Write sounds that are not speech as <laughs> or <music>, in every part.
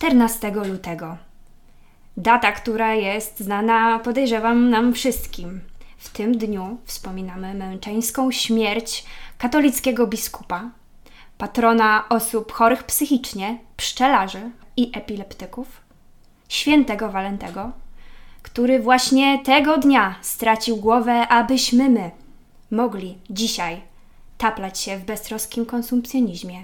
14 lutego. Data, która jest znana, podejrzewam, nam wszystkim. W tym dniu wspominamy męczeńską śmierć katolickiego biskupa, patrona osób chorych psychicznie, pszczelarzy i epileptyków, świętego Walentego, który właśnie tego dnia stracił głowę, abyśmy my mogli dzisiaj taplać się w beztroskim konsumpcjonizmie,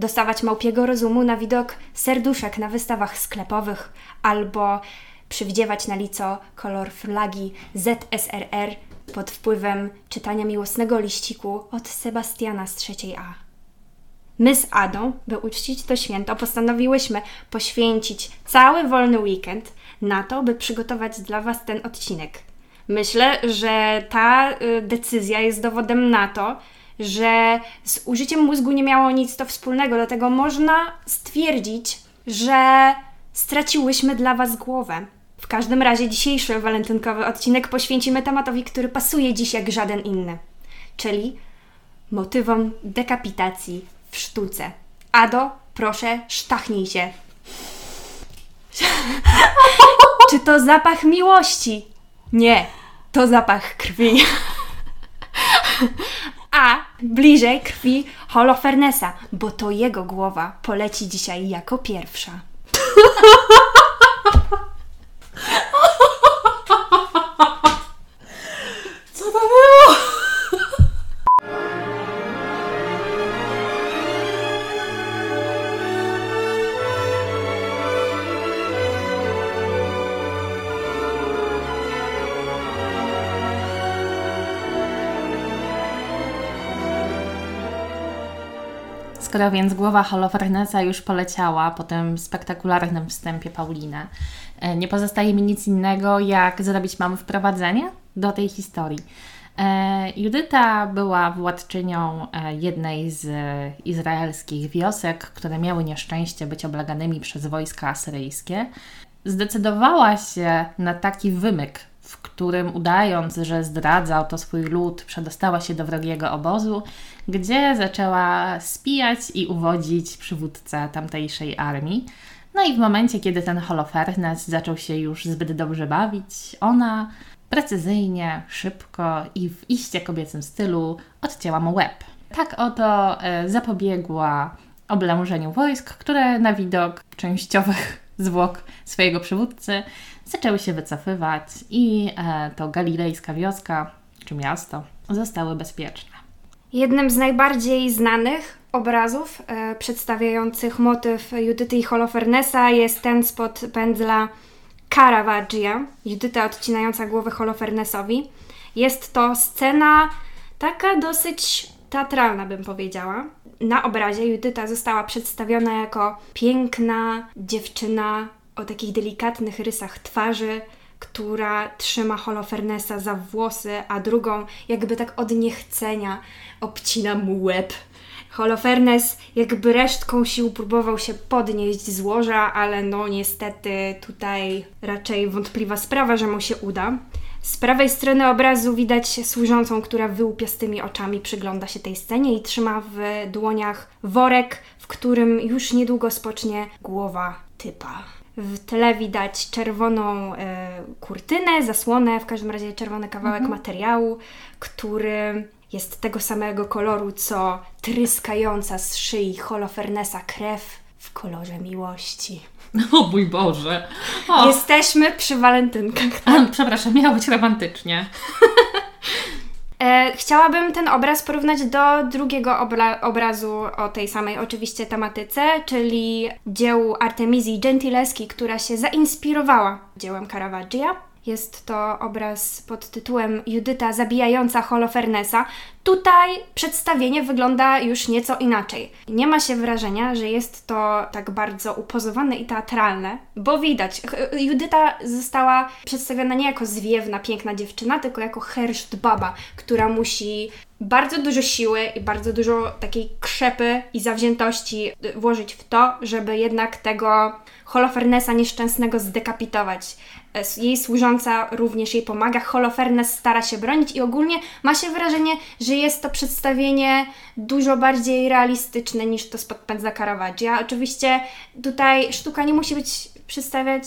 dostawać małpiego rozumu na widok serduszek na wystawach sklepowych albo przywdziewać na lico kolor flagi ZSRR pod wpływem czytania miłosnego liściku od Sebastiana z trzeciej A. My z Adą, by uczcić to święto, postanowiłyśmy poświęcić cały wolny weekend na to, by przygotować dla Was ten odcinek. Myślę, że ta y, decyzja jest dowodem na to, że z użyciem mózgu nie miało nic to wspólnego, dlatego można stwierdzić, że straciłyśmy dla Was głowę. W każdym razie dzisiejszy walentynkowy odcinek poświęcimy tematowi, który pasuje dziś jak żaden inny, czyli motywom dekapitacji w sztuce. Ado, proszę, sztachnij się. <laughs> Czy to zapach miłości? Nie, to zapach krwi. <laughs> A bliżej krwi Holofernesa, bo to jego głowa poleci dzisiaj jako pierwsza. <laughs> Skoro więc głowa Holofernesa już poleciała po tym spektakularnym wstępie Pauliny, e, nie pozostaje mi nic innego, jak zrobić mam wprowadzenie do tej historii. E, Judyta była władczynią e, jednej z izraelskich wiosek, które miały nieszczęście być oblaganymi przez wojska asyryjskie. Zdecydowała się na taki wymyk, w którym udając, że zdradza oto swój lud, przedostała się do wrogiego obozu, gdzie zaczęła spijać i uwodzić przywódcę tamtejszej armii. No i w momencie, kiedy ten Holofernes zaczął się już zbyt dobrze bawić, ona precyzyjnie, szybko i w iście kobiecym stylu odcięła mu łeb. Tak oto e, zapobiegła oblężeniu wojsk, które na widok częściowych zwłok swojego przywódcy zaczęły się wycofywać i e, to galilejska wioska czy miasto zostały bezpieczne. Jednym z najbardziej znanych obrazów e, przedstawiających motyw Judyty i Holofernesa jest ten spod pędzla Caravaggia, Judyta odcinająca głowę Holofernesowi. Jest to scena taka dosyć teatralna, bym powiedziała. Na obrazie Judyta została przedstawiona jako piękna dziewczyna o takich delikatnych rysach twarzy, która trzyma Holofernesa za włosy, a drugą jakby tak od niechcenia obcina mu łeb. Holofernes jakby resztką sił próbował się podnieść z łoża, ale no niestety tutaj raczej wątpliwa sprawa, że mu się uda. Z prawej strony obrazu widać służącą, która wyłupiastymi oczami przygląda się tej scenie i trzyma w dłoniach worek, w którym już niedługo spocznie głowa typa. W tle widać czerwoną e, kurtynę, zasłonę, w każdym razie czerwony kawałek Mhm. materiału, który jest tego samego koloru co tryskająca z szyi Holofernesa krew w kolorze miłości. <laughs> O mój Boże! O, Jesteśmy przy walentynkach. a, przepraszam, miało być romantycznie. <laughs> E, chciałabym ten obraz porównać do drugiego obra- obrazu o tej samej oczywiście tematyce, czyli dziełu Artemizji Gentileschi, która się zainspirowała dziełem Caravaggia. Jest to obraz pod tytułem Judyta zabijająca Holofernesa. Tutaj przedstawienie wygląda już nieco inaczej. Nie ma się wrażenia, że jest to tak bardzo upozowane i teatralne, bo widać, ch- Judyta została przedstawiona nie jako zwiewna, piękna dziewczyna, tylko jako herszt baba, która musi bardzo dużo siły i bardzo dużo takiej krzepy i zawziętości włożyć w to, żeby jednak tego Holofernesa nieszczęsnego zdekapitować. Jej służąca również jej pomaga. Holofernes stara się bronić i ogólnie ma się wrażenie, że jest to przedstawienie dużo bardziej realistyczne niż to spod pędzla Caravaggia. Oczywiście tutaj sztuka nie musi być przedstawiać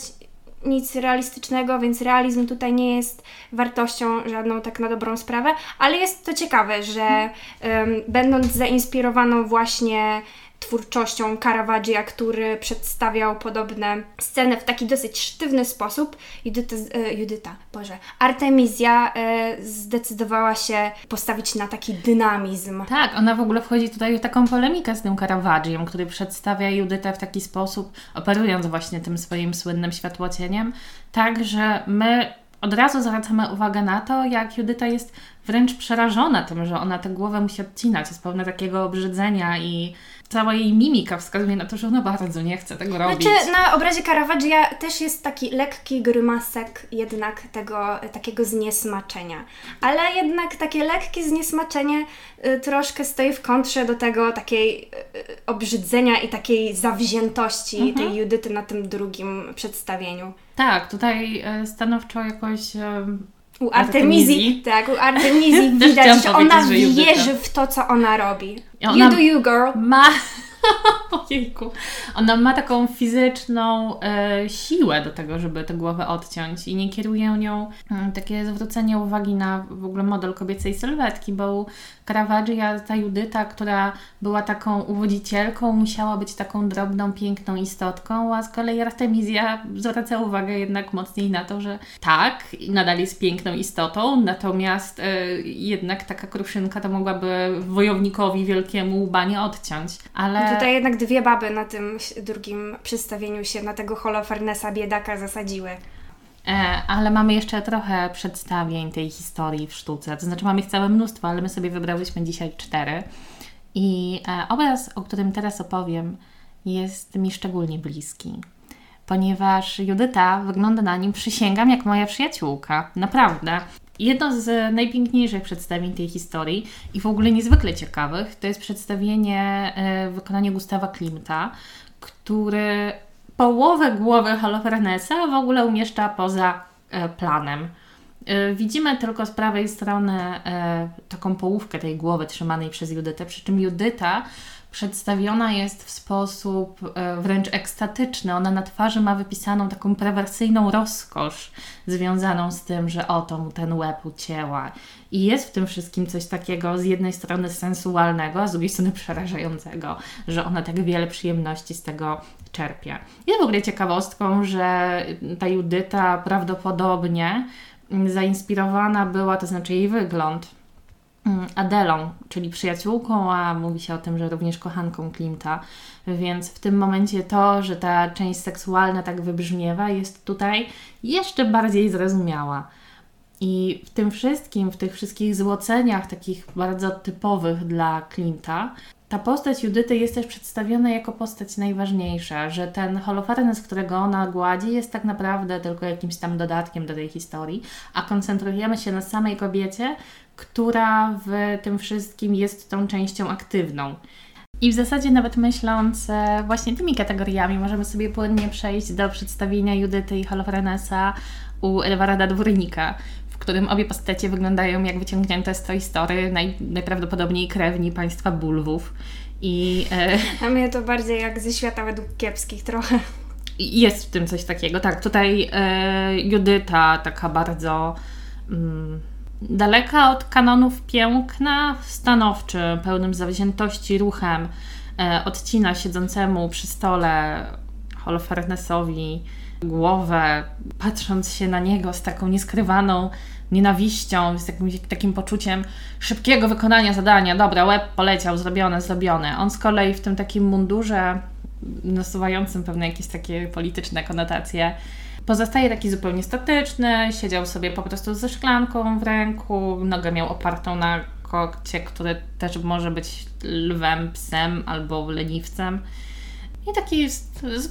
nic realistycznego, więc realizm tutaj nie jest wartością żadną tak na dobrą sprawę, ale jest to ciekawe, że um, będąc zainspirowaną właśnie twórczością Caravaggia, który przedstawiał podobne sceny w taki dosyć sztywny sposób. Judyta, e, Judyta Boże, Artemizja e, zdecydowała się postawić na taki dynamizm. Tak, ona w ogóle wchodzi tutaj w taką polemikę z tym Caravaggiem, który przedstawia Judytę w taki sposób, operując właśnie tym swoim słynnym światłocieniem, tak, że my od razu zwracamy uwagę na to, jak Judyta jest wręcz przerażona tym, że ona tę głowę musi odcinać. Jest pełna takiego obrzydzenia i cała jej mimika wskazuje na to, że ona bardzo nie chce tego robić. Znaczy, na obrazie Caravaggia też jest taki lekki grymasek jednak tego takiego zniesmaczenia. Ale jednak takie lekkie zniesmaczenie y, troszkę stoi w kontrze do tego takiej y, obrzydzenia i takiej zawziętości mhm. tej Judyty na tym drugim przedstawieniu. Tak, tutaj y, stanowczo jakoś u Artemizji, tak, u Artemizji <laughs> widać, że ona wierzy w to, co ona robi. Ona you do you, girl. Ma... <laughs> Ojejku. Ona ma taką fizyczną e, siłę do tego, żeby tę głowę odciąć i nie kieruje nią e, takie zwrócenie uwagi na w ogóle model kobiecej sylwetki, bo Caravaggia ta Judyta, która była taką uwodzicielką, musiała być taką drobną, piękną istotką, a z kolei Artemizja zwraca uwagę jednak mocniej na to, że tak, nadal jest piękną istotą, natomiast e, jednak taka kruszynka to mogłaby wojownikowi wielkiemu łba nie odciąć. Ale tutaj jednak dwie baby na tym drugim przedstawieniu się na tego Holofernesa biedaka zasadziły. E, ale mamy jeszcze trochę przedstawień tej historii w sztuce. To znaczy mamy ich całe mnóstwo, ale my sobie wybrałyśmy dzisiaj cztery. I e, obraz, o którym teraz opowiem, jest mi szczególnie bliski. Ponieważ Judyta wygląda na nim, przysięgam, jak moja przyjaciółka. Naprawdę. Jedno z najpiękniejszych przedstawień tej historii i w ogóle niezwykle ciekawych to jest przedstawienie e, wykonania Gustawa Klimta, który połowę głowy Holofernesa w ogóle umieszcza poza e, planem. E, widzimy tylko z prawej strony taką połówkę tej głowy trzymanej przez Judytę, przy czym Judyta przedstawiona jest w sposób e, wręcz ekstatyczny. Ona na twarzy ma wypisaną taką perwersyjną rozkosz związaną z tym, że oto mu ten łeb ucięła. I jest w tym wszystkim coś takiego z jednej strony sensualnego, a z drugiej strony przerażającego, że ona tak wiele przyjemności z tego czerpie. Jest w ogóle ciekawostką, że ta Judyta prawdopodobnie zainspirowana była, to znaczy jej wygląd, Adelą, czyli przyjaciółką, a mówi się o tym, że również kochanką Klimta. Więc w tym momencie to, że ta część seksualna tak wybrzmiewa, jest tutaj jeszcze bardziej zrozumiała. I w tym wszystkim, w tych wszystkich złoceniach, takich bardzo typowych dla Klimta, ta postać Judyty jest też przedstawiona jako postać najważniejsza, że ten Holofernes, którego ona gładzi, jest tak naprawdę tylko jakimś tam dodatkiem do tej historii, a koncentrujemy się na samej kobiecie, która w tym wszystkim jest tą częścią aktywną. I w zasadzie nawet myśląc e, właśnie tymi kategoriami, możemy sobie płynnie przejść do przedstawienia Judyty i Holofrenesa u Edwarda Dwórnika, którym obie postacie wyglądają jak wyciągnięte z tej Story, naj, najprawdopodobniej krewni państwa Bulwów. I, e... A mnie to bardziej jak ze świata według kiepskich trochę. Jest w tym coś takiego. Tak, tutaj e, Judyta taka bardzo... Mm, Daleka od kanonów piękna, stanowczy, pełnym zawziętości ruchem, e, odcina siedzącemu przy stole Holofernesowi głowę, patrząc się na niego z taką nieskrywaną nienawiścią, z takim, takim poczuciem szybkiego wykonania zadania. Dobra, łeb poleciał, zrobione, zrobione. On z kolei w tym takim mundurze nasuwającym pewne jakieś takie polityczne konotacje Pozostaje taki zupełnie statyczny, siedział sobie po prostu ze szklanką w ręku, nogę miał opartą na kokcie, który też może być lwem, psem albo leniwcem. I taki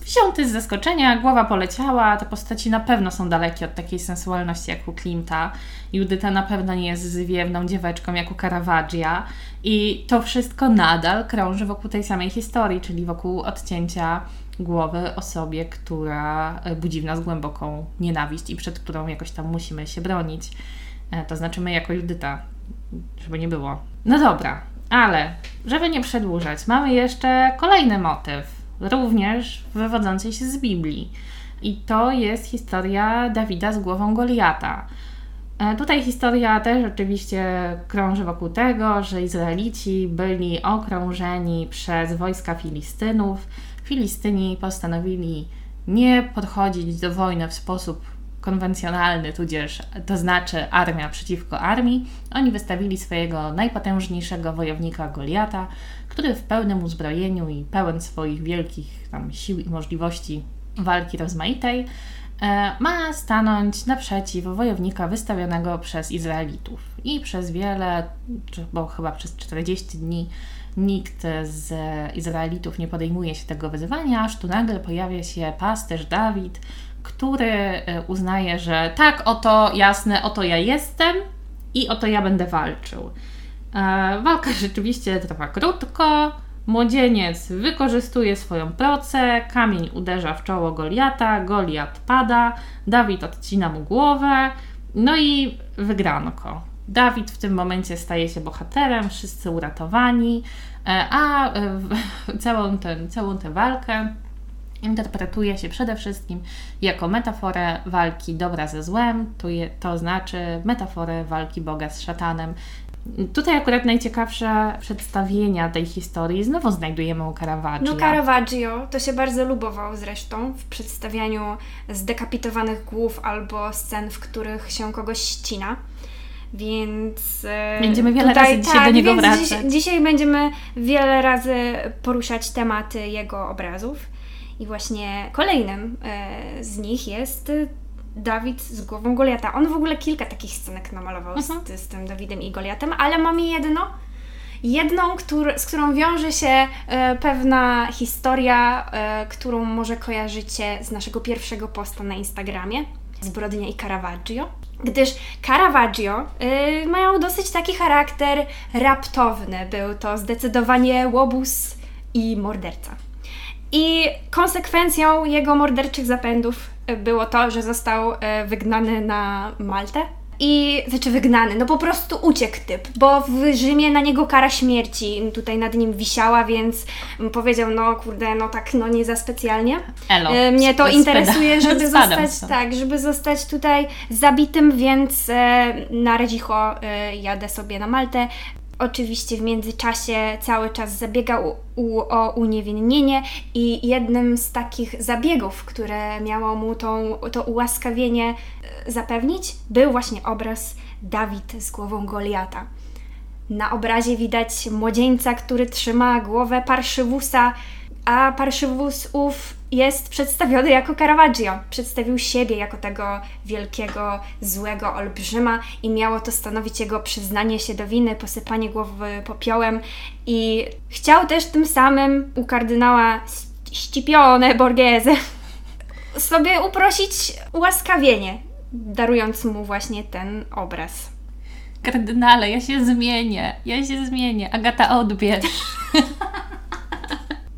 wziąty z zaskoczenia, głowa poleciała. Te postaci na pewno są dalekie od takiej sensualności jak u Klimta. Judyta na pewno nie jest zwiewną dzieweczką jak u Caravaggia. I to wszystko nadal krąży wokół tej samej historii, czyli wokół odcięcia głowy osobie, która e, budzi w nas głęboką nienawiść i przed którą jakoś tam musimy się bronić. E, to znaczy my jako Judyta, żeby nie było. No dobra, ale żeby nie przedłużać, mamy jeszcze kolejny motyw, również wywodzący się z Biblii. I to jest historia Dawida z głową Goliata. E, tutaj historia też oczywiście krąży wokół tego, że Izraelici byli okrążeni przez wojska Filistynów. Filistyni postanowili nie podchodzić do wojny w sposób konwencjonalny, tudzież to znaczy armia przeciwko armii. Oni wystawili swojego najpotężniejszego wojownika Goliata, który w pełnym uzbrojeniu i pełen swoich wielkich tam sił i możliwości walki rozmaitej e, ma stanąć naprzeciw wojownika wystawionego przez Izraelitów. I przez wiele, bo chyba przez 40 dni nikt z Izraelitów nie podejmuje się tego wyzwania, aż tu nagle pojawia się pasterz Dawid, który e, uznaje, że tak, oto jasne, oto ja jestem i oto ja będę walczył. E, walka rzeczywiście trwa krótko. Młodzieniec wykorzystuje swoją procę, kamień uderza w czoło Goliata, Goliat pada, Dawid odcina mu głowę, no i wygranko. Dawid w tym momencie staje się bohaterem, wszyscy uratowani, e, a <laughs> całą, ten, całą tę walkę interpretuje się przede wszystkim jako metaforę walki dobra ze złem, to, je, to znaczy metaforę walki Boga z szatanem. Tutaj akurat najciekawsze przedstawienia tej historii znowu znajdujemy u Caravaggio. No Caravaggio to się bardzo lubował zresztą w przedstawianiu zdekapitowanych głów albo scen, w których się kogoś ścina. Więc e, będziemy wiele tutaj, razy dzisiaj tak, do niego wracać. Dziś, dzisiaj będziemy wiele razy poruszać tematy jego obrazów. I właśnie kolejnym e, z nich jest Dawid z głową Goliata. On w ogóle kilka takich scenek namalował z, mhm. z, tym Dawidem i Goliatem, ale mamy jedno, jedną, który, z którą wiąże się e, pewna historia, e, którą może kojarzycie z naszego pierwszego posta na Instagramie. Zbrodnia i Caravaggio. Gdyż Caravaggio y, mają dosyć taki charakter raptowny. Był to zdecydowanie łobuz i morderca. I konsekwencją jego morderczych zapędów było to, że został e, wygnany na Maltę. I znaczy wygnany, no po prostu uciekł typ, bo w Rzymie na niego kara śmierci tutaj nad nim wisiała, więc powiedział, no kurde, no tak, no nie za specjalnie. Elo, e, Mnie to interesuje, żeby <laughs> zostać, tak, żeby zostać tutaj zabitym, więc e, na Redzicho e, jadę sobie na Maltę. Oczywiście w międzyczasie cały czas zabiegał o uniewinnienie i jednym z takich zabiegów, które miało mu tą, to ułaskawienie e, zapewnić, był właśnie obraz Dawid z głową Goliata. Na obrazie widać młodzieńca, który trzyma głowę parszywusa, a parszywus ów jest przedstawiony jako Caravaggio. Przedstawił siebie jako tego wielkiego, złego olbrzyma i miało to stanowić jego przyznanie się do winy, posypanie głowy popiołem i chciał też tym samym u kardynała Scipione Borghese <laughs> sobie uprosić ułaskawienie, darując mu właśnie ten obraz. Kardynale, ja się zmienię, ja się zmienię. Agata, odbierz. <laughs>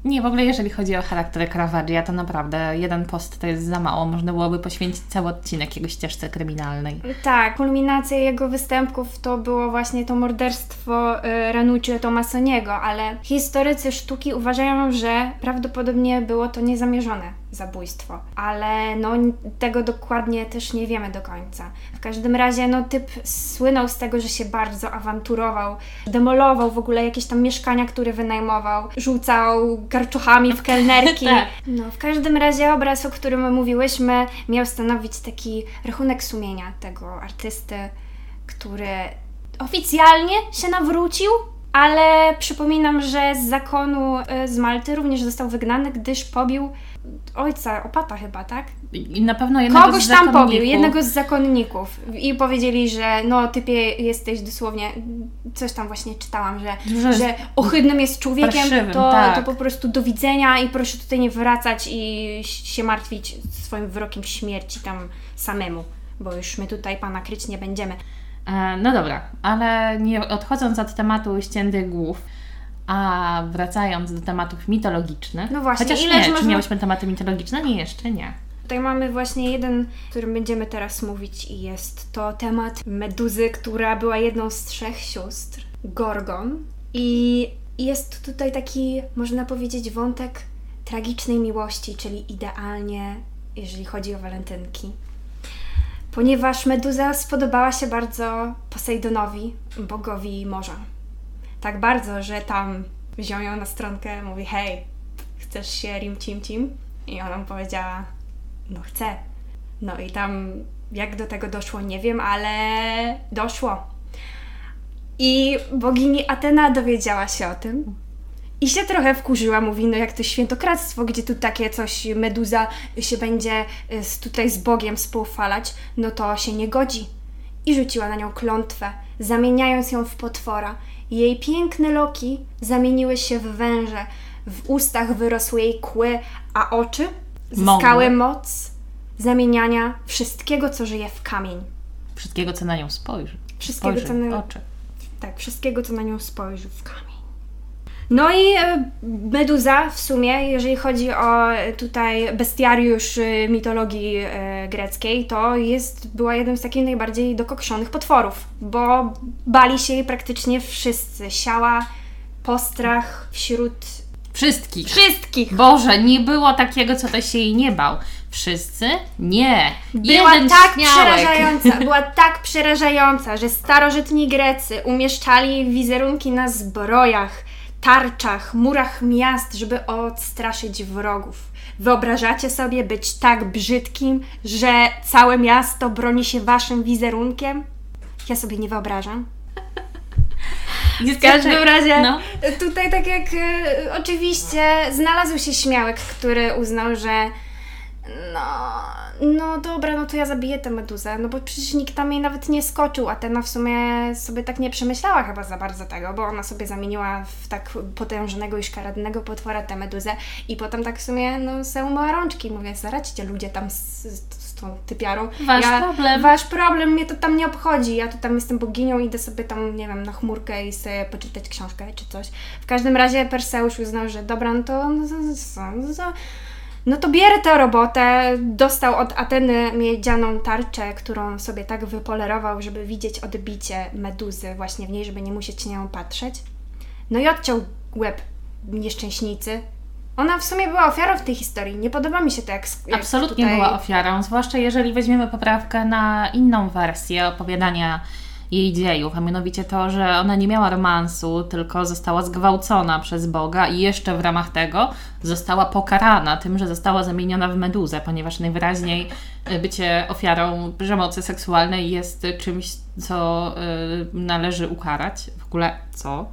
Nie, w ogóle jeżeli chodzi o charakter Caravaggia, to naprawdę jeden post to jest za mało. Można byłoby poświęcić cały odcinek jego ścieżce kryminalnej. Tak, kulminacja jego występków to było właśnie to morderstwo y, Ranucci Tomasoniego, ale historycy sztuki uważają, że prawdopodobnie było to niezamierzone zabójstwo, ale no tego dokładnie też nie wiemy do końca. W każdym razie no typ słynął z tego, że się bardzo awanturował, demolował w ogóle jakieś tam mieszkania, które wynajmował, rzucał garczuchami w kelnerki. <laughs> tak. No w każdym razie obraz, o którym mówiłyśmy, miał stanowić taki rachunek sumienia tego artysty, który oficjalnie się nawrócił, ale przypominam, że z zakonu y, z Malty również został wygnany, gdyż pobił ojca, opata chyba, tak? I na pewno jednego Kogoś z tam pobił, jednego z zakonników. I powiedzieli, że no typie jesteś dosłownie, coś tam właśnie czytałam, że, Że- że ohydnym jest człowiekiem, to, tak. to po prostu do widzenia i proszę tutaj nie wracać i się martwić swoim wyrokiem śmierci tam samemu, bo już my tutaj pana kryć nie będziemy. E, No dobra, ale nie odchodząc od tematu ściętych głów, a wracając do tematów mitologicznych. No właśnie, chociaż nie, czy można- miałyśmy tematy mitologiczne? Nie, jeszcze nie. Tutaj mamy właśnie jeden, o którym będziemy teraz mówić i jest to temat Meduzy, która była jedną z trzech sióstr, Gorgon. I jest tutaj taki, można powiedzieć, wątek tragicznej miłości, czyli idealnie, jeżeli chodzi o walentynki. Ponieważ Meduza spodobała się bardzo Posejdonowi, bogowi morza. Tak bardzo, że tam wziął ją na stronkę, mówi hej, chcesz się rim cim cim? I ona mu powiedziała, no chcę. No i tam jak do tego doszło, nie wiem, ale doszło. I bogini Atena dowiedziała się o tym. I się trochę wkurzyła, mówi, no jak to świętokradztwo, gdzie tu takie coś, meduza się będzie y, z, tutaj z Bogiem współfalać, no to się nie godzi. I rzuciła na nią klątwę, zamieniając ją w potwora. Jej piękne loki zamieniły się w węże, w ustach wyrosły jej kły, a oczy zyskały moc zamieniania wszystkiego, co żyje w kamień. Wszystkiego, co na nią spojrzy. Wszystkiego, Spojrzy co na, oczy. tak, wszystkiego, co na nią spojrzy w kamień. No i e, Meduza w sumie, jeżeli chodzi o e, tutaj bestiariusz e, mitologii greckiej, to jest, była jednym z takich najbardziej dokokszonych potworów, bo bali się jej praktycznie wszyscy. Siała postrach wśród Wszystkich. wszystkich. Boże, nie było takiego, co to się jej nie bał. Wszyscy? Nie. Była Jeden tak śmiałek. przerażająca, <laughs> była tak przerażająca, że starożytni Grecy umieszczali wizerunki na zbrojach, tarczach, murach miast, żeby odstraszyć wrogów. Wyobrażacie sobie być tak brzydkim, że całe miasto broni się waszym wizerunkiem? Ja sobie nie wyobrażam. <laughs> W każdym razie, No. tutaj tak jak e, oczywiście znalazł się śmiałek, który uznał, że no, no dobra, no to ja zabiję tę meduzę, no bo przecież nikt tam jej nawet nie skoczył, a Atena w sumie sobie tak nie przemyślała chyba za bardzo tego, bo ona sobie zamieniła w tak potężnego i szkaradnego potwora tę meduzę i potem tak w sumie, no, se umyła rączki, mówię, zaradźcie ludzie tam z, z, z tą typiarą. Wasz problem. Wasz problem, mnie to tam nie obchodzi, ja tu tam jestem boginią, idę sobie tam, nie wiem, na chmurkę i sobie poczytać książkę czy coś. W każdym razie Perseusz uznał, że dobra, no to no, to- to- no to bierę tę robotę. Dostał od Ateny miedzianą tarczę, którą sobie tak wypolerował, żeby widzieć odbicie meduzy właśnie w niej, żeby nie musieć na nią patrzeć. No i odciął łeb nieszczęśnicy. Ona w sumie była ofiarą w tej historii. Nie podoba mi się to, jak, jak Absolutnie tutaj... była ofiarą, zwłaszcza jeżeli weźmiemy poprawkę na inną wersję opowiadania jej dziejów, a mianowicie to, że ona nie miała romansu, tylko została zgwałcona przez Boga i jeszcze w ramach tego została pokarana tym, że została zamieniona w meduzę, ponieważ najwyraźniej y, bycie ofiarą przemocy seksualnej jest czymś, co y, należy ukarać. W ogóle co?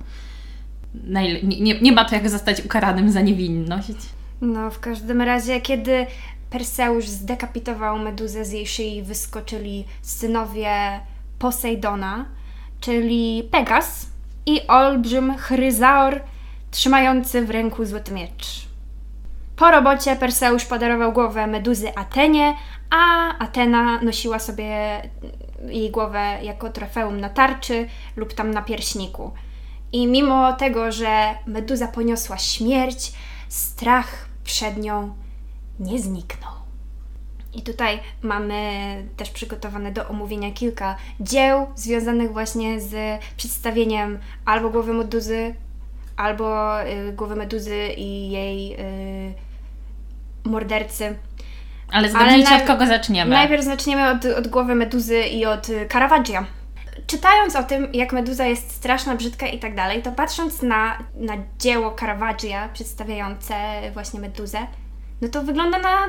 Nie, nie, nie ma to jak zostać ukaranym za niewinność. No, w każdym razie, kiedy Perseusz zdekapitował meduzę z jej szyi, wyskoczyli synowie Posejdona, czyli Pegas i olbrzym Chryzaor, trzymający w ręku złoty miecz. Po robocie Perseusz podarował głowę meduzy Atenie, a Atena nosiła sobie jej głowę jako trofeum na tarczy lub tam na pierśniku. I mimo tego, że meduza poniosła śmierć, strach przed nią nie zniknął. I tutaj mamy też przygotowane do omówienia kilka dzieł związanych właśnie z przedstawieniem albo głowy meduzy, albo y, głowy meduzy i jej y, mordercy. Ale zgadnijcie, naj- od kogo zaczniemy. Najpierw zaczniemy od, od głowy meduzy i od Caravaggia. Czytając o tym, jak meduza jest straszna, brzydka i tak dalej, to patrząc na, na dzieło Caravaggia przedstawiające właśnie meduzę, no to wygląda na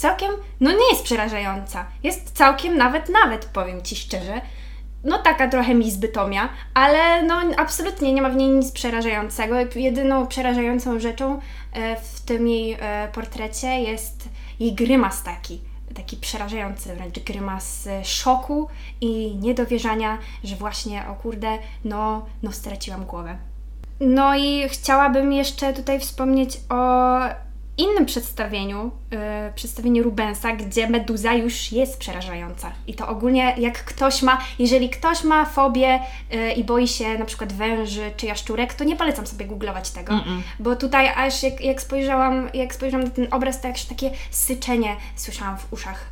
całkiem, no nie jest przerażająca. Jest całkiem nawet, nawet powiem Ci szczerze. no taka trochę Miss Bytomia, ale no absolutnie nie ma w niej nic przerażającego. Jedyną przerażającą rzeczą e, w tym jej e, portrecie jest jej grymas taki, taki przerażający wręcz grymas szoku i niedowierzania, że właśnie, o kurde, no, no straciłam głowę. No i chciałabym jeszcze tutaj wspomnieć o innym przedstawieniu, yy, przedstawieniu Rubensa, gdzie meduza już jest przerażająca. I to ogólnie jak ktoś ma, jeżeli ktoś ma fobię yy, i boi się na przykład węży czy jaszczurek, to nie polecam sobie googlować tego, mm -mm. bo tutaj aż jak, jak, spojrzałam, jak spojrzałam na ten obraz, to jakieś takie syczenie słyszałam w uszach.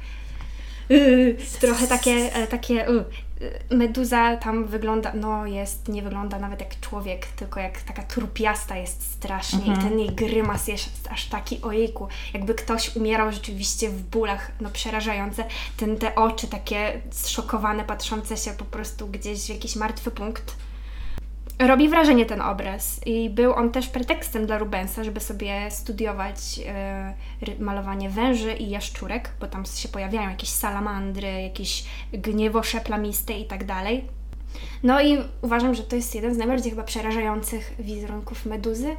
Yy, trochę takie, e, takie yy. Meduza tam wygląda, no jest, nie wygląda nawet jak człowiek, tylko jak taka trupiasta jest strasznie mhm. i ten jej grymas jest aż taki ojejku, jakby ktoś umierał rzeczywiście w bólach, no przerażające, ten, te oczy takie zszokowane, patrzące się po prostu gdzieś w jakiś martwy punkt robi wrażenie ten obraz i był on też pretekstem dla Rubensa, żeby sobie studiować y, malowanie węży i jaszczurek, bo tam się pojawiają jakieś salamandry, jakieś gniewosze plamiste i tak dalej. No i uważam, że to jest jeden z najbardziej chyba przerażających wizerunków meduzy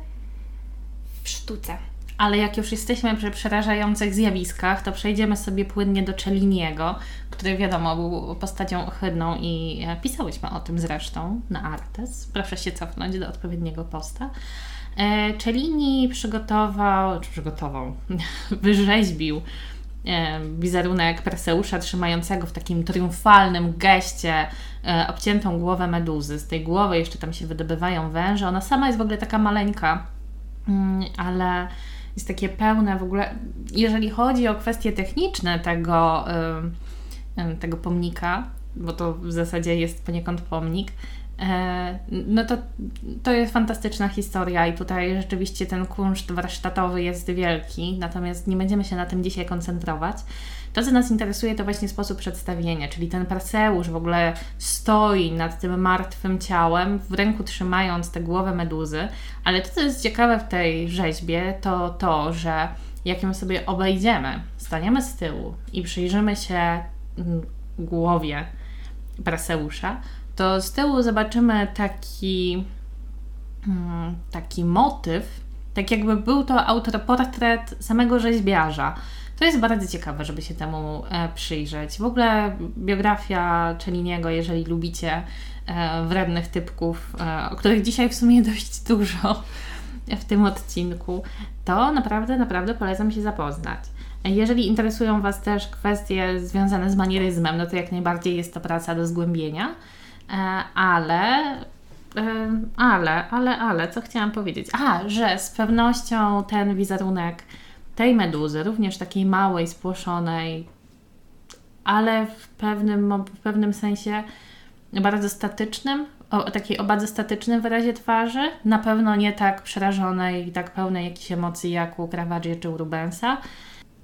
w sztuce. Ale jak już jesteśmy przy przerażających zjawiskach, to przejdziemy sobie płynnie do Celliniego, który wiadomo był postacią ohydną i e, pisałyśmy o tym zresztą na Artes. Proszę się cofnąć do odpowiedniego posta. E, Cellini przygotował, czy przygotował, <laughs> wyrzeźbił e, wizerunek Perseusza trzymającego w takim triumfalnym geście obciętą głowę meduzy. Z tej głowy jeszcze tam się wydobywają węże. Ona sama jest w ogóle taka maleńka, mm, ale jest takie pełne w ogóle. Jeżeli chodzi o kwestie techniczne tego, tego pomnika, bo to w zasadzie jest poniekąd pomnik, e, no to, to jest fantastyczna historia i tutaj rzeczywiście ten kunszt warsztatowy jest wielki, natomiast nie będziemy się na tym dzisiaj koncentrować. To, co nas interesuje, to właśnie sposób przedstawienia, czyli ten Perseusz w ogóle stoi nad tym martwym ciałem, w ręku trzymając tę głowę meduzy, ale to, co jest ciekawe w tej rzeźbie, to to, że jak ją sobie obejdziemy, staniemy z tyłu i przyjrzymy się mm, głowie Perseusza, to z tyłu zobaczymy taki, mm, taki motyw, tak jakby był to autoportret samego rzeźbiarza. To jest bardzo ciekawe, żeby się temu e, przyjrzeć. W ogóle biografia Celliniego, jeżeli lubicie e, wrednych typków, e, o których dzisiaj w sumie <laughs> dość dużo w tym odcinku, to naprawdę, naprawdę polecam się zapoznać. Jeżeli interesują Was też kwestie związane z manieryzmem, no to jak najbardziej jest to praca do zgłębienia, ale ale, ale, ale, co chciałam powiedzieć? A, że z pewnością ten wizerunek tej meduzy, również takiej małej, spłoszonej, ale w pewnym, w pewnym sensie bardzo statycznym, o takiej obadze statycznym wyrazie twarzy, na pewno nie tak przerażonej i tak pełnej jakichś emocji jak u Caravaggio czy u Rubensa.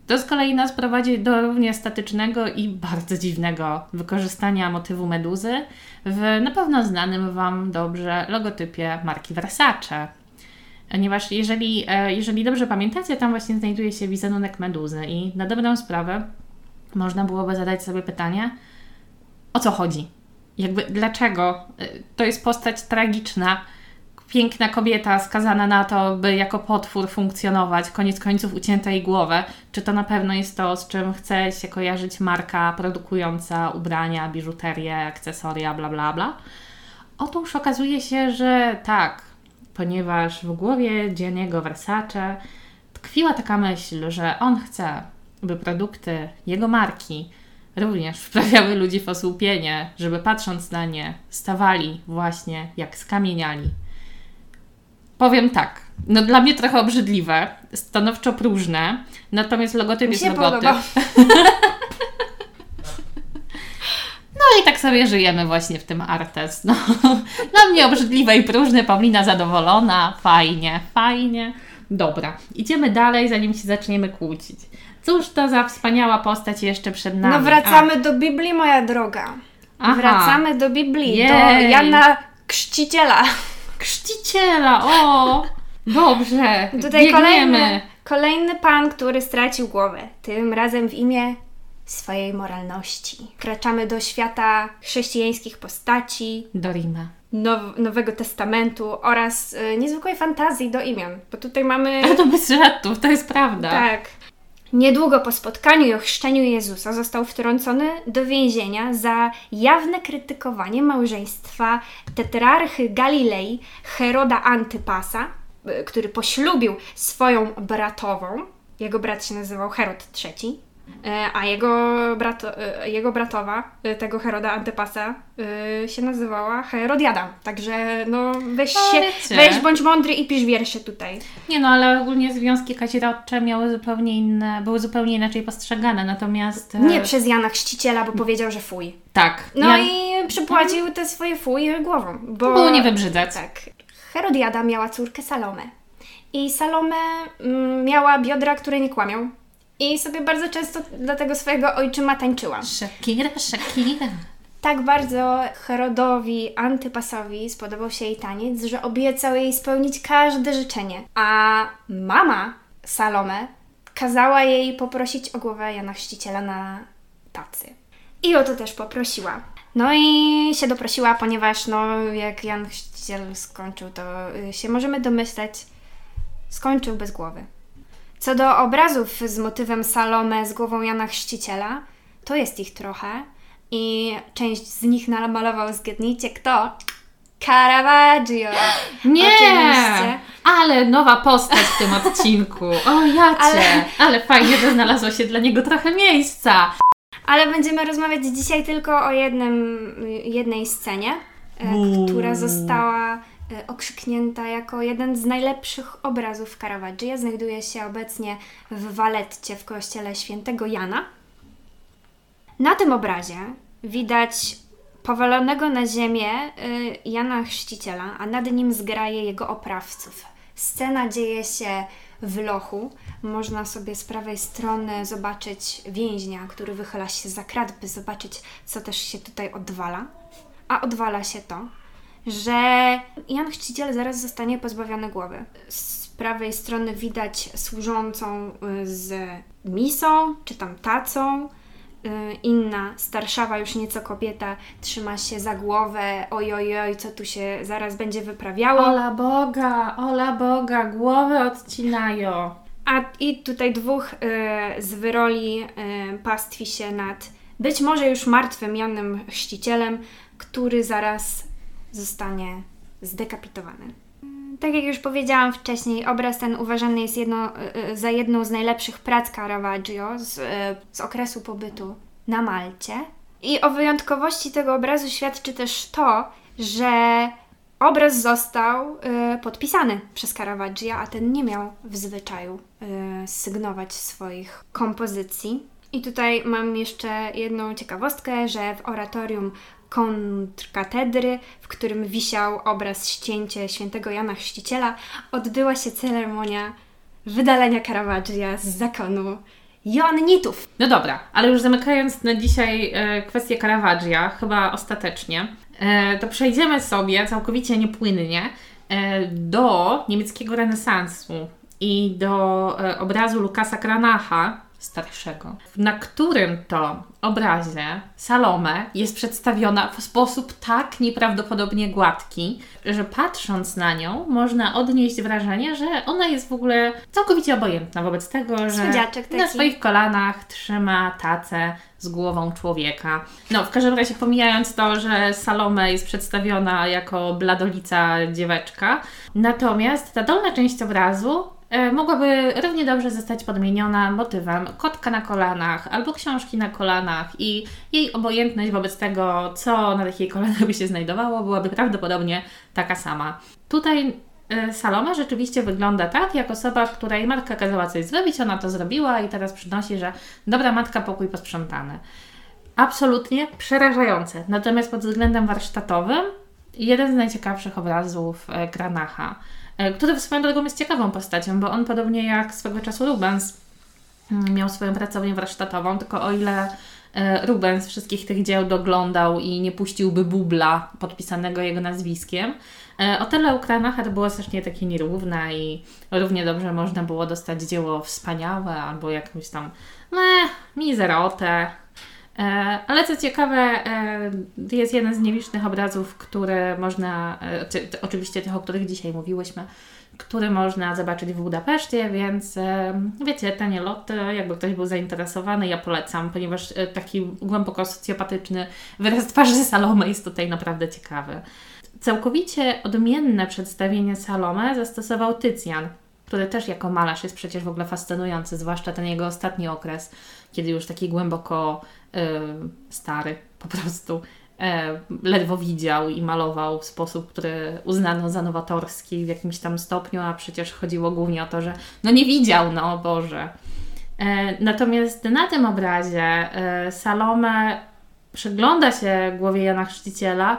To z kolei nas prowadzi do równie statycznego i bardzo dziwnego wykorzystania motywu meduzy w na pewno znanym Wam dobrze logotypie marki Versace, Ponieważ jeżeli, e, jeżeli dobrze pamiętacie, tam właśnie znajduje się wizerunek meduzy i na dobrą sprawę można byłoby zadać sobie pytanie, o co chodzi? Jakby dlaczego e, to jest postać tragiczna, piękna kobieta skazana na to, by jako potwór funkcjonować, koniec końców ucięta jej głowę. Czy to na pewno jest to, z czym chce się kojarzyć marka produkująca ubrania, biżuterię, akcesoria, bla bla bla? Otóż okazuje się, że tak, ponieważ w głowie dziennego Versace tkwiła taka myśl, że on chce, by produkty jego marki również wprawiały ludzi w osłupienie, żeby patrząc na nie stawali właśnie jak skamieniali. Powiem tak, no dla mnie trochę obrzydliwe, stanowczo próżne, natomiast logotyp Mi jest logotyp. <laughs> No i tak sobie żyjemy właśnie w tym Artes. No, <laughs> dla mnie obrzydliwe i próżne, Paulina zadowolona, fajnie, fajnie. Dobra, idziemy dalej, zanim się zaczniemy kłócić. Cóż to za wspaniała postać jeszcze przed nami? No wracamy A. do Biblii, moja droga. Aha. Wracamy do Biblii, Jej. do Jana Chrzciciela. <laughs> Chrzciciela, o! Dobrze, Tutaj kolejny, kolejny pan, który stracił głowę. Tym razem w imię swojej moralności. Wkraczamy do świata chrześcijańskich postaci, Do Rima. now, Nowego Testamentu oraz y, niezwykłej fantazji do imion, bo tutaj mamy... <laughs> Ale to bez żartów, to jest prawda. Tak. Niedługo po spotkaniu i ochrzczeniu Jezusa został wtrącony do więzienia za jawne krytykowanie małżeństwa tetrarchy Galilei Heroda Antypasa, y, który poślubił swoją bratową. Jego brat się nazywał Herod III, a jego, brato, y, jego bratowa, y, tego Heroda Antypasa, się nazywała Herodiada. Także no weź No, się, weź bądź mądry i pisz wiersze tutaj. Nie no, ale ogólnie związki kazirodcze miały zupełnie inne, były zupełnie inaczej postrzegane, natomiast... e, Nie przez Jana Chrzciciela, bo powiedział, że fuj. Tak. No ja, i przypłacił te swoje fuj głową. Bo Było nie wybrzydzać. Tak. Herodiada miała córkę Salomę. I Salome mm, miała biodra, które nie kłamią. I sobie bardzo często dla tego swojego ojczyma tańczyła. Shakira, Shakira. Tak bardzo Herodowi Antypasowi spodobał się jej taniec, że obiecał jej spełnić każde życzenie. A mama Salome kazała jej poprosić o głowę Jana Chrzciciela na tacy. I o to też poprosiła. No i się doprosiła, ponieważ no, jak Jan Chrzciciel skończył, to y, się możemy domyśleć, skończył bez głowy. Co do obrazów z motywem Salome z głową Jana Chrzciciela, to jest ich trochę i część z nich namalował, zgadnijcie kto? Caravaggio! Nie! Oczywiście. Ale nowa postać w tym odcinku. O jacie! Ale... Ale- fajnie, że znalazło się dla niego trochę miejsca. Ale będziemy rozmawiać dzisiaj tylko o jednym, jednej scenie, e, Uuu. która została okrzyknięta jako jeden z najlepszych obrazów Caravaggia. Znajduje się obecnie w Waletcie w kościele świętego Jana. Na tym obrazie widać powalonego na ziemię y, Jana Chrzciciela, a nad nim zgraje jego oprawców. Scena dzieje się w lochu. Można sobie z prawej strony zobaczyć więźnia, który wychyla się za krat, by zobaczyć, co też się tutaj odwala. A odwala się to, że Jan Chrzciciel zaraz zostanie pozbawiony głowy. Z prawej strony widać służącą y, z misą, czy tam tacą. Y, Inna, starszawa już nieco kobieta, trzyma się za głowę. Oj, oj, oj, co tu się zaraz będzie wyprawiało. Ola Boga, ola Boga, głowy odcinają. A i tutaj dwóch y, z wyroli y, pastwi się nad być może już martwym Janem Chrzcicielem, który zaraz zostanie zdekapitowany. Tak jak już powiedziałam wcześniej, obraz ten uważany jest jedno, y, y, za jedną z najlepszych prac Caravaggio z, y, z okresu pobytu na Malcie. I o wyjątkowości tego obrazu świadczy też to, że obraz został y, podpisany przez Caravaggia, a ten nie miał w zwyczaju y, sygnować swoich kompozycji. I tutaj mam jeszcze jedną ciekawostkę, że w oratorium kontrkatedry, w którym wisiał obraz ścięcie świętego Jana Chrzciciela, odbyła się ceremonia wydalenia Caravaggia z zakonu Joannitów. No dobra, ale już zamykając na dzisiaj e, kwestię Caravaggia, chyba ostatecznie, e, to przejdziemy sobie całkowicie niepłynnie e, do niemieckiego renesansu i do e, obrazu Lukasa Kranacha starszego, na którym to obrazie Salome jest przedstawiona w sposób tak nieprawdopodobnie gładki, że patrząc na nią można odnieść wrażenie, że ona jest w ogóle całkowicie obojętna wobec tego, że na swoich kolanach trzyma tacę z głową człowieka. No, w każdym razie pomijając to, że Salome jest przedstawiona jako bladolica dzieweczka, natomiast ta dolna część obrazu mogłaby równie dobrze zostać podmieniona motywem kotka na kolanach albo książki na kolanach i jej obojętność wobec tego, co na takiej kolanach by się znajdowało, byłaby prawdopodobnie taka sama. Tutaj e, Salome rzeczywiście wygląda tak, jak osoba, której matka kazała coś zrobić, ona to zrobiła i teraz przynosi, że dobra matka, pokój posprzątany. Absolutnie przerażające. Natomiast pod względem warsztatowym jeden z najciekawszych obrazów e, Granacha, e, który swoją drogą jest ciekawą postacią, bo on podobnie jak swego czasu Rubens mm, miał swoją pracownię warsztatową, tylko o ile e, Rubens wszystkich tych dzieł doglądał i nie puściłby bubla podpisanego jego nazwiskiem. E, o tyle u Kranacher było strasznie takie nierówne i równie dobrze można było dostać dzieło wspaniałe albo jakąś tam meh, mizerotę. E, ale co ciekawe, jest jeden z nielicznych obrazów, które można, oczywiście tych, o których dzisiaj mówiłyśmy, który można zobaczyć w Budapeszcie, więc wiecie, tanie loty, jakby ktoś był zainteresowany, ja polecam, ponieważ e, taki głęboko socjopatyczny wyraz twarzy Salome jest tutaj naprawdę ciekawy. Całkowicie odmienne przedstawienie Salome zastosował Tycjan, który też jako malarz jest przecież w ogóle fascynujący, zwłaszcza ten jego ostatni okres, kiedy już taki głęboko yy, stary po prostu e, ledwo widział i malował w sposób, który uznano za nowatorski w jakimś tam stopniu, a przecież chodziło głównie o to, że no nie widział, no Boże. E, natomiast na tym obrazie e, Salome przygląda się głowie Jana Chrzciciela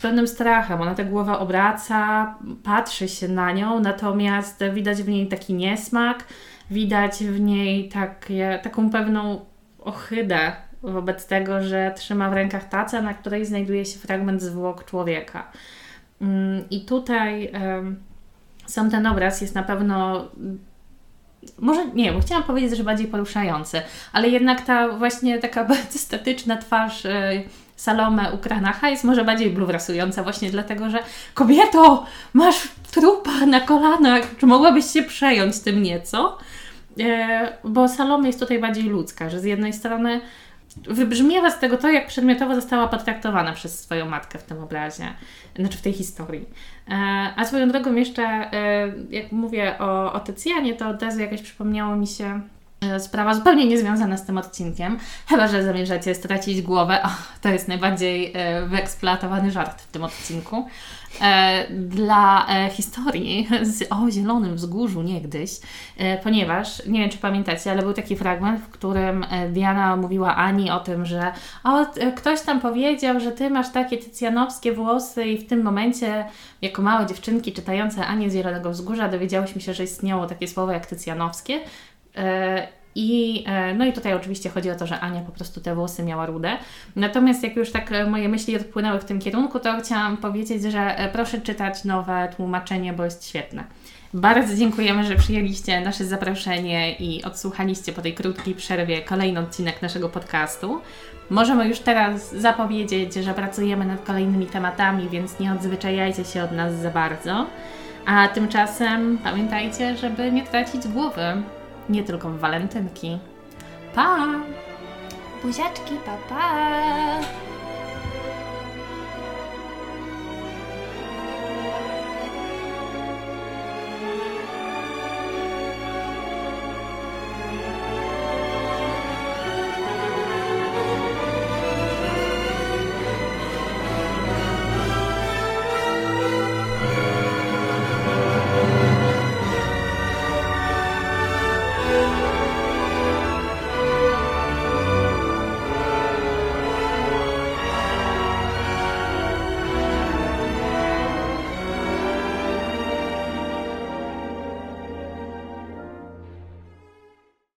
pewnym strachem. Ona tę głowę obraca, patrzy się na nią, natomiast widać w niej taki niesmak, widać w niej takie, taką pewną ohydę wobec tego, że trzyma w rękach tacę, na której znajduje się fragment zwłok człowieka. Mm, I tutaj sam ten obraz jest na pewno może nie, bo chciałam powiedzieć, że bardziej poruszający, ale jednak ta właśnie taka <laughs> bardzo estetyczna twarz y, Salome Ukranacha jest może bardziej bulwersująca właśnie dlatego, że kobieto, masz trupa na kolanach, czy mogłabyś się przejąć tym nieco? E, bo Salome jest tutaj bardziej ludzka, że z jednej strony wybrzmiewa z tego to, jak przedmiotowo została potraktowana przez swoją matkę w tym obrazie, znaczy w tej historii. E, a swoją drogą jeszcze, e, jak mówię o, o Tycjanie, to od razu jakaś przypomniało mi się sprawa zupełnie niezwiązana z tym odcinkiem, chyba że zamierzacie stracić głowę. O, to jest najbardziej wyeksploatowany żart w tym odcinku. E, dla e, historii o Zielonym Wzgórzu niegdyś, e, ponieważ, nie wiem czy pamiętacie, ale był taki fragment, w którym Diana mówiła Ani o tym, że o, ktoś tam powiedział, że ty masz takie tycjanowskie włosy i w tym momencie jako małe dziewczynki czytające Anię z Zielonego Wzgórza dowiedziałyśmy się, że istniało takie słowo jak tycjanowskie i, e, no i tutaj oczywiście chodzi o to, że Ania po prostu te włosy miała rude. Natomiast jak już tak e, moje myśli odpłynęły w tym kierunku, to chciałam powiedzieć, że e, proszę czytać nowe tłumaczenie, bo jest świetne. Bardzo dziękujemy, że przyjęliście nasze zaproszenie i odsłuchaliście po tej krótkiej przerwie kolejny odcinek naszego podcastu. Możemy już teraz zapowiedzieć, że pracujemy nad kolejnymi tematami, więc nie odzwyczajajcie się od nas za bardzo. A tymczasem pamiętajcie, żeby nie tracić głowy nie tylko w walentynki. Pa! Buziaczki, pa pa!